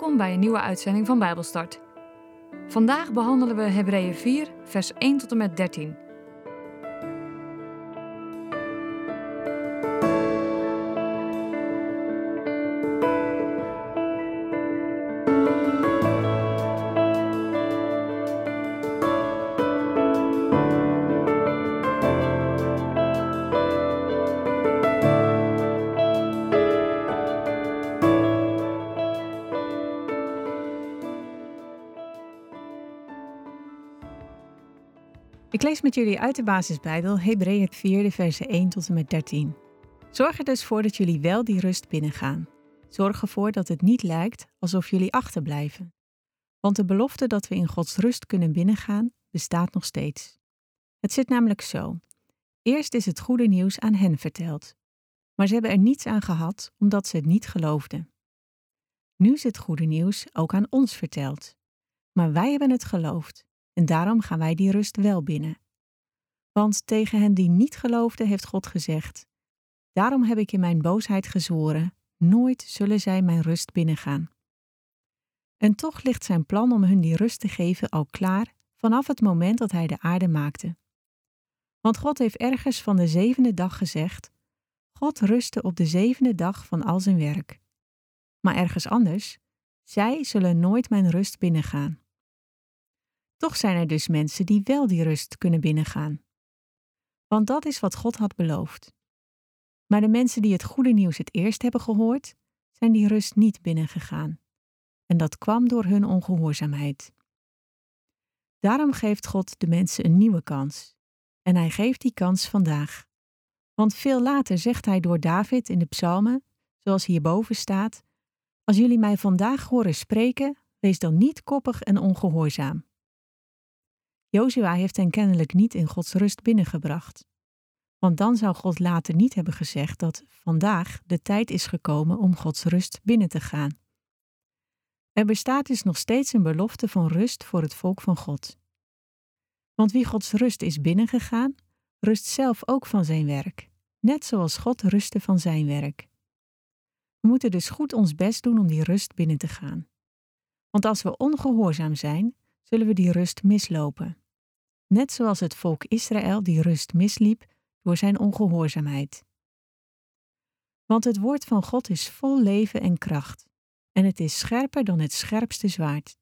Welkom bij een nieuwe uitzending van Bijbelstart. Vandaag behandelen we Hebreeën 4, vers 1 tot en met 13. Ik lees met jullie uit de basisbijbel Hebreeën 4, de versen 1 tot en met 13. Zorg er dus voor dat jullie wel die rust binnengaan. Zorg ervoor dat het niet lijkt alsof jullie achterblijven. Want de belofte dat we in Gods rust kunnen binnengaan, bestaat nog steeds. Het zit namelijk zo. Eerst is het goede nieuws aan hen verteld. Maar ze hebben er niets aan gehad omdat ze het niet geloofden. Nu is het goede nieuws ook aan ons verteld. Maar wij hebben het geloofd en daarom gaan wij die rust wel binnen. Want tegen hen die niet geloofden heeft God gezegd: Daarom heb ik in mijn boosheid gezworen: nooit zullen zij mijn rust binnengaan. En toch ligt zijn plan om hun die rust te geven al klaar vanaf het moment dat hij de aarde maakte. Want God heeft ergens van de zevende dag gezegd: God rustte op de zevende dag van al zijn werk. Maar ergens anders: Zij zullen nooit mijn rust binnengaan. Toch zijn er dus mensen die wel die rust kunnen binnengaan. Want dat is wat God had beloofd. Maar de mensen die het goede nieuws het eerst hebben gehoord, zijn die rust niet binnengegaan. En dat kwam door hun ongehoorzaamheid. Daarom geeft God de mensen een nieuwe kans. En hij geeft die kans vandaag. Want veel later zegt hij door David in de psalmen, zoals hierboven staat: Als jullie mij vandaag horen spreken, wees dan niet koppig en ongehoorzaam. Jozua heeft hen kennelijk niet in Gods rust binnengebracht. Want dan zou God later niet hebben gezegd dat vandaag de tijd is gekomen om Gods rust binnen te gaan. Er bestaat dus nog steeds een belofte van rust voor het volk van God. Want wie Gods rust is binnengegaan, rust zelf ook van zijn werk, net zoals God rustte van zijn werk. We moeten dus goed ons best doen om die rust binnen te gaan. Want als we ongehoorzaam zijn, zullen we die rust mislopen. Net zoals het volk Israël die rust misliep door zijn ongehoorzaamheid. Want het woord van God is vol leven en kracht, en het is scherper dan het scherpste zwaard.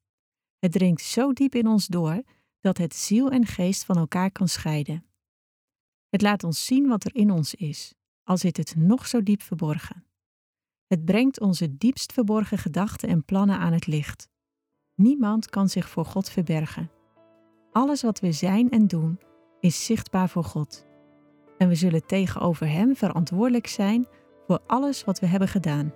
Het dringt zo diep in ons door dat het ziel en geest van elkaar kan scheiden. Het laat ons zien wat er in ons is, al zit het nog zo diep verborgen. Het brengt onze diepst verborgen gedachten en plannen aan het licht. Niemand kan zich voor God verbergen. Alles wat we zijn en doen is zichtbaar voor God. En we zullen tegenover Hem verantwoordelijk zijn voor alles wat we hebben gedaan.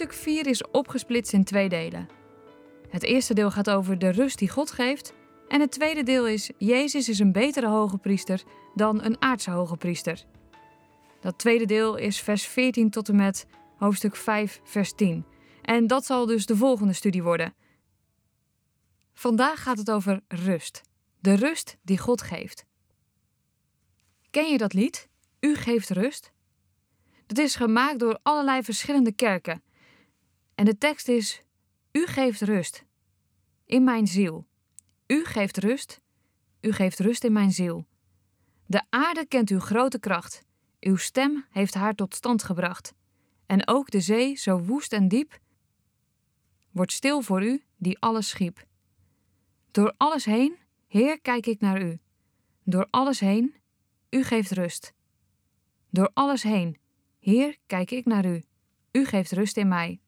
Hoofdstuk 4 is opgesplitst in twee delen. Het eerste deel gaat over de rust die God geeft. En het tweede deel is: Jezus is een betere hoge priester dan een aardse hoge priester. Dat tweede deel is vers 14 tot en met hoofdstuk 5, vers 10. En dat zal dus de volgende studie worden. Vandaag gaat het over rust. De rust die God geeft. Ken je dat lied? U geeft rust? Dat is gemaakt door allerlei verschillende kerken. En de tekst is: U geeft rust in mijn ziel. U geeft rust. U geeft rust in mijn ziel. De aarde kent uw grote kracht. Uw stem heeft haar tot stand gebracht. En ook de zee, zo woest en diep, wordt stil voor u die alles schiep. Door alles heen, Heer, kijk ik naar u. Door alles heen, u geeft rust. Door alles heen, Heer, kijk ik naar u. U geeft rust in mij.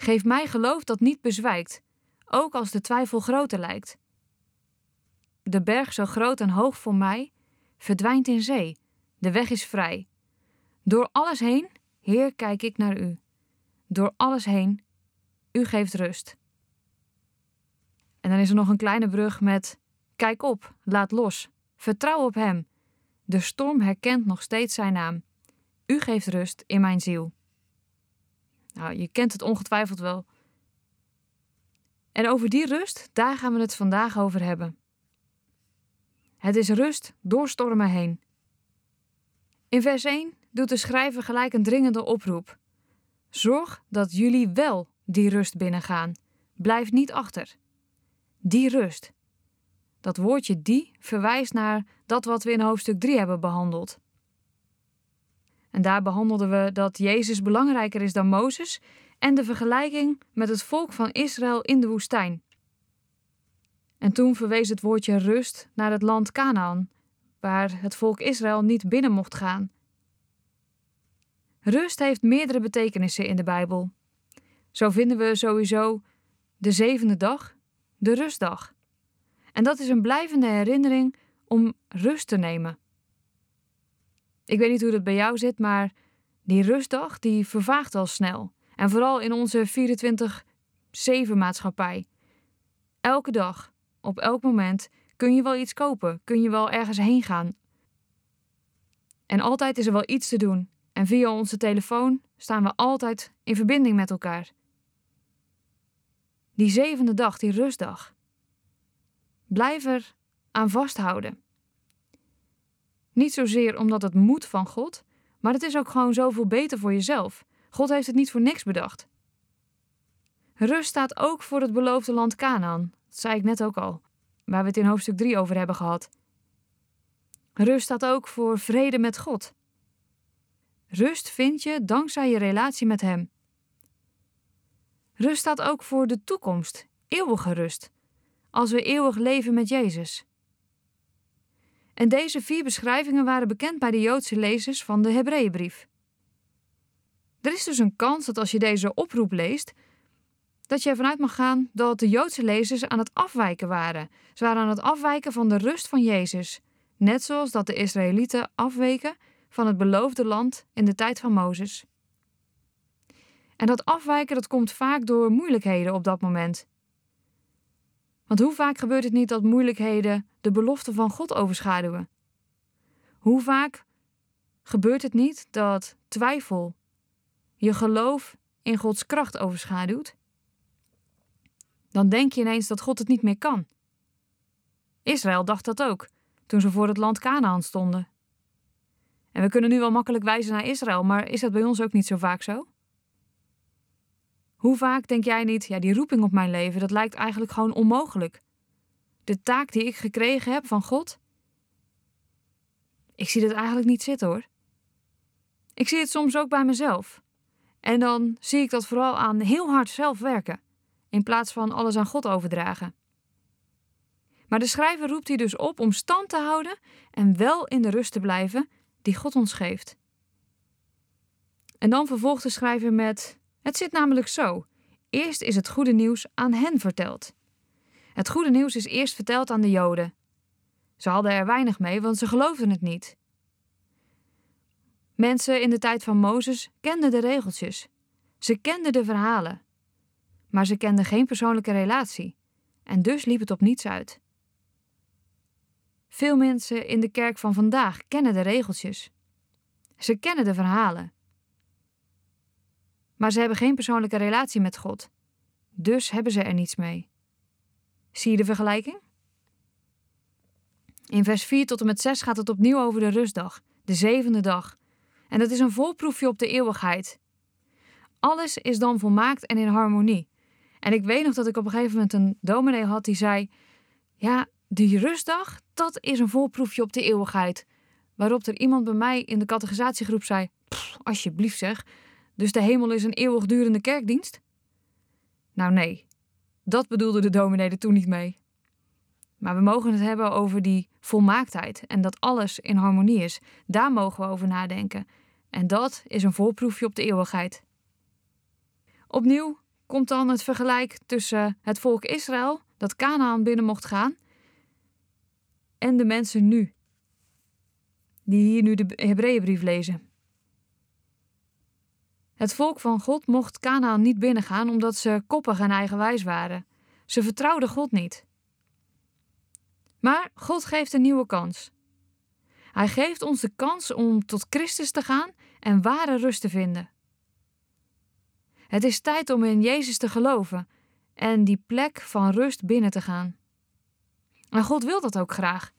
Geef mij geloof dat niet bezwijkt, ook als de twijfel groter lijkt. De berg zo groot en hoog voor mij verdwijnt in zee, de weg is vrij. Door alles heen, Heer, kijk ik naar u. Door alles heen, u geeft rust. En dan is er nog een kleine brug met: Kijk op, laat los, vertrouw op Hem. De storm herkent nog steeds zijn naam. U geeft rust in mijn ziel. Nou, je kent het ongetwijfeld wel. En over die rust, daar gaan we het vandaag over hebben. Het is rust door stormen heen. In vers 1 doet de schrijver gelijk een dringende oproep. Zorg dat jullie wel die rust binnengaan. Blijf niet achter. Die rust. Dat woordje die verwijst naar dat wat we in hoofdstuk 3 hebben behandeld. En daar behandelden we dat Jezus belangrijker is dan Mozes en de vergelijking met het volk van Israël in de woestijn. En toen verwees het woordje rust naar het land Canaan, waar het volk Israël niet binnen mocht gaan. Rust heeft meerdere betekenissen in de Bijbel. Zo vinden we sowieso de zevende dag, de rustdag. En dat is een blijvende herinnering om rust te nemen. Ik weet niet hoe dat bij jou zit, maar die rustdag die vervaagt al snel. En vooral in onze 24-7 maatschappij. Elke dag, op elk moment, kun je wel iets kopen, kun je wel ergens heen gaan. En altijd is er wel iets te doen. En via onze telefoon staan we altijd in verbinding met elkaar. Die zevende dag, die rustdag. Blijf er aan vasthouden. Niet zozeer omdat het moet van God, maar het is ook gewoon zoveel beter voor jezelf. God heeft het niet voor niks bedacht. Rust staat ook voor het beloofde land Canaan. Dat zei ik net ook al, waar we het in hoofdstuk 3 over hebben gehad. Rust staat ook voor vrede met God. Rust vind je dankzij je relatie met Hem. Rust staat ook voor de toekomst, eeuwige rust, als we eeuwig leven met Jezus. En deze vier beschrijvingen waren bekend bij de Joodse lezers van de Hebreeënbrief. Er is dus een kans dat als je deze oproep leest, dat je ervan uit mag gaan dat de Joodse lezers aan het afwijken waren. Ze waren aan het afwijken van de rust van Jezus, net zoals dat de Israëlieten afweken van het beloofde land in de tijd van Mozes. En dat afwijken dat komt vaak door moeilijkheden op dat moment. Want hoe vaak gebeurt het niet dat moeilijkheden de belofte van God overschaduwen? Hoe vaak gebeurt het niet dat twijfel je geloof in Gods kracht overschaduwt? Dan denk je ineens dat God het niet meer kan. Israël dacht dat ook toen ze voor het land Canaan stonden. En we kunnen nu wel makkelijk wijzen naar Israël, maar is dat bij ons ook niet zo vaak zo? Hoe vaak denk jij niet, ja, die roeping op mijn leven, dat lijkt eigenlijk gewoon onmogelijk. De taak die ik gekregen heb van God, ik zie dat eigenlijk niet zitten hoor. Ik zie het soms ook bij mezelf. En dan zie ik dat vooral aan heel hard zelf werken, in plaats van alles aan God overdragen. Maar de schrijver roept hier dus op om stand te houden en wel in de rust te blijven die God ons geeft. En dan vervolgt de schrijver met: Het zit namelijk zo. Eerst is het goede nieuws aan hen verteld. Het goede nieuws is eerst verteld aan de Joden. Ze hadden er weinig mee, want ze geloofden het niet. Mensen in de tijd van Mozes kenden de regeltjes. Ze kenden de verhalen. Maar ze kenden geen persoonlijke relatie. En dus liep het op niets uit. Veel mensen in de kerk van vandaag kennen de regeltjes. Ze kennen de verhalen. Maar ze hebben geen persoonlijke relatie met God. Dus hebben ze er niets mee. Zie je de vergelijking? In vers 4 tot en met 6 gaat het opnieuw over de rustdag, de zevende dag. En dat is een voorproefje op de eeuwigheid. Alles is dan volmaakt en in harmonie. En ik weet nog dat ik op een gegeven moment een dominee had die zei: Ja, die rustdag, dat is een voorproefje op de eeuwigheid. Waarop er iemand bij mij in de categorisatiegroep zei: Alsjeblieft zeg, dus de hemel is een eeuwigdurende kerkdienst? Nou nee, dat bedoelde de dominee er toen niet mee. Maar we mogen het hebben over die volmaaktheid en dat alles in harmonie is. Daar mogen we over nadenken. En dat is een voorproefje op de eeuwigheid. Opnieuw komt dan het vergelijk tussen het volk Israël, dat Canaan binnen mocht gaan, en de mensen nu, die hier nu de Hebreeënbrief lezen. Het volk van God mocht Canaan niet binnengaan omdat ze koppig en eigenwijs waren. Ze vertrouwden God niet. Maar God geeft een nieuwe kans. Hij geeft ons de kans om tot Christus te gaan en ware rust te vinden. Het is tijd om in Jezus te geloven en die plek van rust binnen te gaan. En God wil dat ook graag.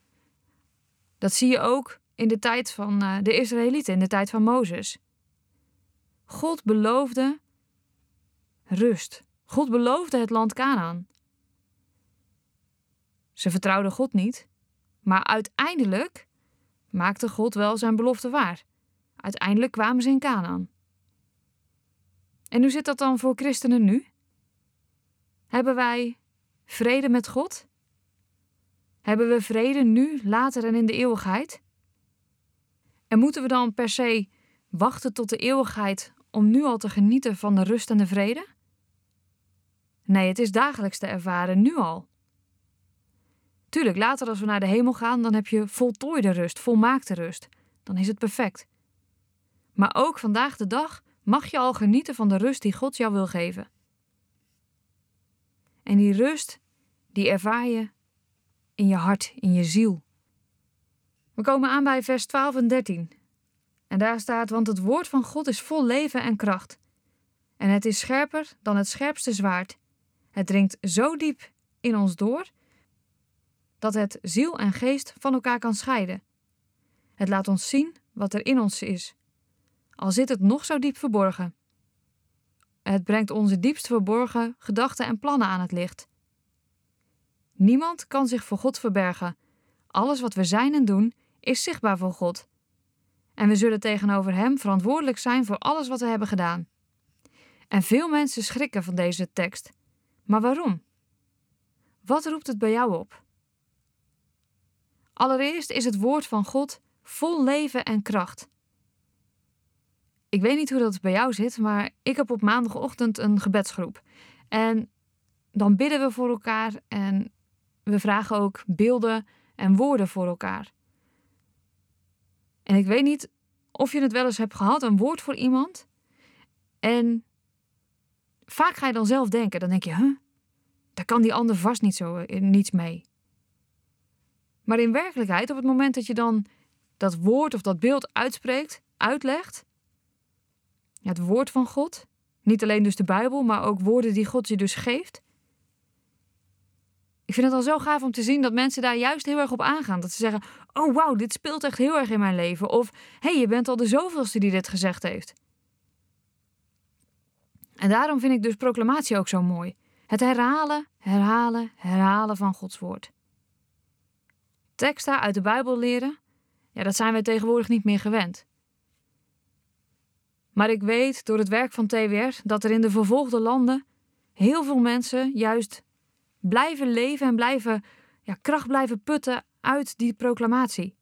Dat zie je ook in de tijd van eh, de Israëlieten, in de tijd van Mozes. God beloofde rust. God beloofde het land Canaan. Ze vertrouwden God niet, maar uiteindelijk maakte God wel zijn belofte waar. Uiteindelijk kwamen ze in Canaan. En hoe zit dat dan voor christenen nu? Hebben wij vrede met God? Hebben we vrede nu, later en in de eeuwigheid? En moeten we dan per se wachten tot de eeuwigheid om nu al te genieten van de rust en de vrede? Nee, het is dagelijks te ervaren, nu al. Tuurlijk, later als we naar de hemel gaan, dan heb je voltooide rust, volmaakte rust. Dan is het perfect. Maar ook vandaag de dag mag je al genieten van de rust die God jou wil geven. En die rust, die ervaar je in je hart, in je ziel. We komen aan bij vers 12 en 13. En daar staat: Want het woord van God is vol leven en kracht. En het is scherper dan het scherpste zwaard. Het dringt zo diep in ons door dat het ziel en geest van elkaar kan scheiden. Het laat ons zien wat er in ons is, al zit het nog zo diep verborgen. Het brengt onze diepst verborgen gedachten en plannen aan het licht. Niemand kan zich voor God verbergen. Alles wat we zijn en doen is zichtbaar voor God. En we zullen tegenover Hem verantwoordelijk zijn voor alles wat we hebben gedaan. En veel mensen schrikken van deze tekst. Maar waarom? Wat roept het bij jou op? Allereerst is het woord van God vol leven en kracht. Ik weet niet hoe dat bij jou zit, maar ik heb op maandagochtend een gebedsgroep. En dan bidden we voor elkaar en we vragen ook beelden en woorden voor elkaar. En ik weet niet of je het wel eens hebt gehad, een woord voor iemand. En vaak ga je dan zelf denken, dan denk je, huh, daar kan die ander vast niet zo eh, niets mee. Maar in werkelijkheid, op het moment dat je dan dat woord of dat beeld uitspreekt, uitlegt, het woord van God, niet alleen dus de Bijbel, maar ook woorden die God je dus geeft. Ik vind het al zo gaaf om te zien dat mensen daar juist heel erg op aangaan. Dat ze zeggen: Oh wauw, dit speelt echt heel erg in mijn leven. Of hé, hey, je bent al de zoveelste die dit gezegd heeft. En daarom vind ik dus proclamatie ook zo mooi. Het herhalen, herhalen, herhalen van Gods woord. Teksten uit de Bijbel leren, ja, dat zijn wij tegenwoordig niet meer gewend. Maar ik weet door het werk van TWR dat er in de vervolgde landen heel veel mensen juist blijven leven en blijven, ja, kracht blijven putten uit die proclamatie.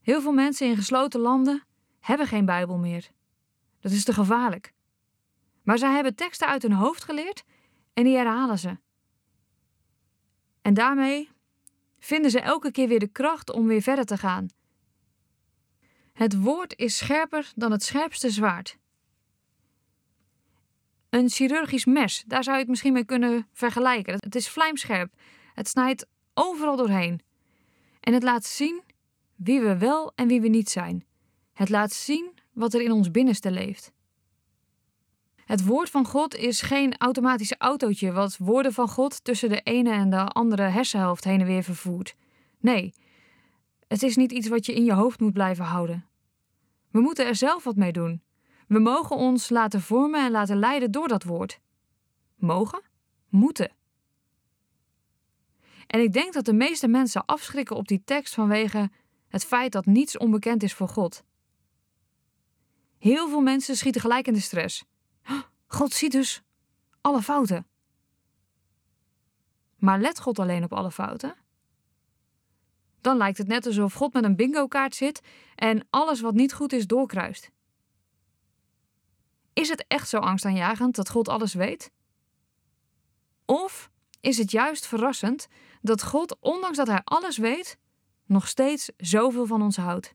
Heel veel mensen in gesloten landen hebben geen Bijbel meer. Dat is te gevaarlijk. Maar zij hebben teksten uit hun hoofd geleerd en die herhalen ze. En daarmee vinden ze elke keer weer de kracht om weer verder te gaan. Het woord is scherper dan het scherpste zwaard. Een chirurgisch mes, daar zou je het misschien mee kunnen vergelijken. Het is vlijmscherp. Het snijdt overal doorheen. En het laat zien wie we wel en wie we niet zijn. Het laat zien wat er in ons binnenste leeft. Het woord van God is geen automatische autootje wat woorden van God tussen de ene en de andere hersenhelft heen en weer vervoert. Nee, het is niet iets wat je in je hoofd moet blijven houden. We moeten er zelf wat mee doen. We mogen ons laten vormen en laten leiden door dat woord. Mogen? Moeten. En ik denk dat de meeste mensen afschrikken op die tekst vanwege het feit dat niets onbekend is voor God. Heel veel mensen schieten gelijk in de stress. God ziet dus alle fouten. Maar let God alleen op alle fouten? Dan lijkt het net alsof God met een bingo-kaart zit en alles wat niet goed is doorkruist. Is het echt zo angstaanjagend dat God alles weet? Of is het juist verrassend dat God, ondanks dat Hij alles weet, nog steeds zoveel van ons houdt?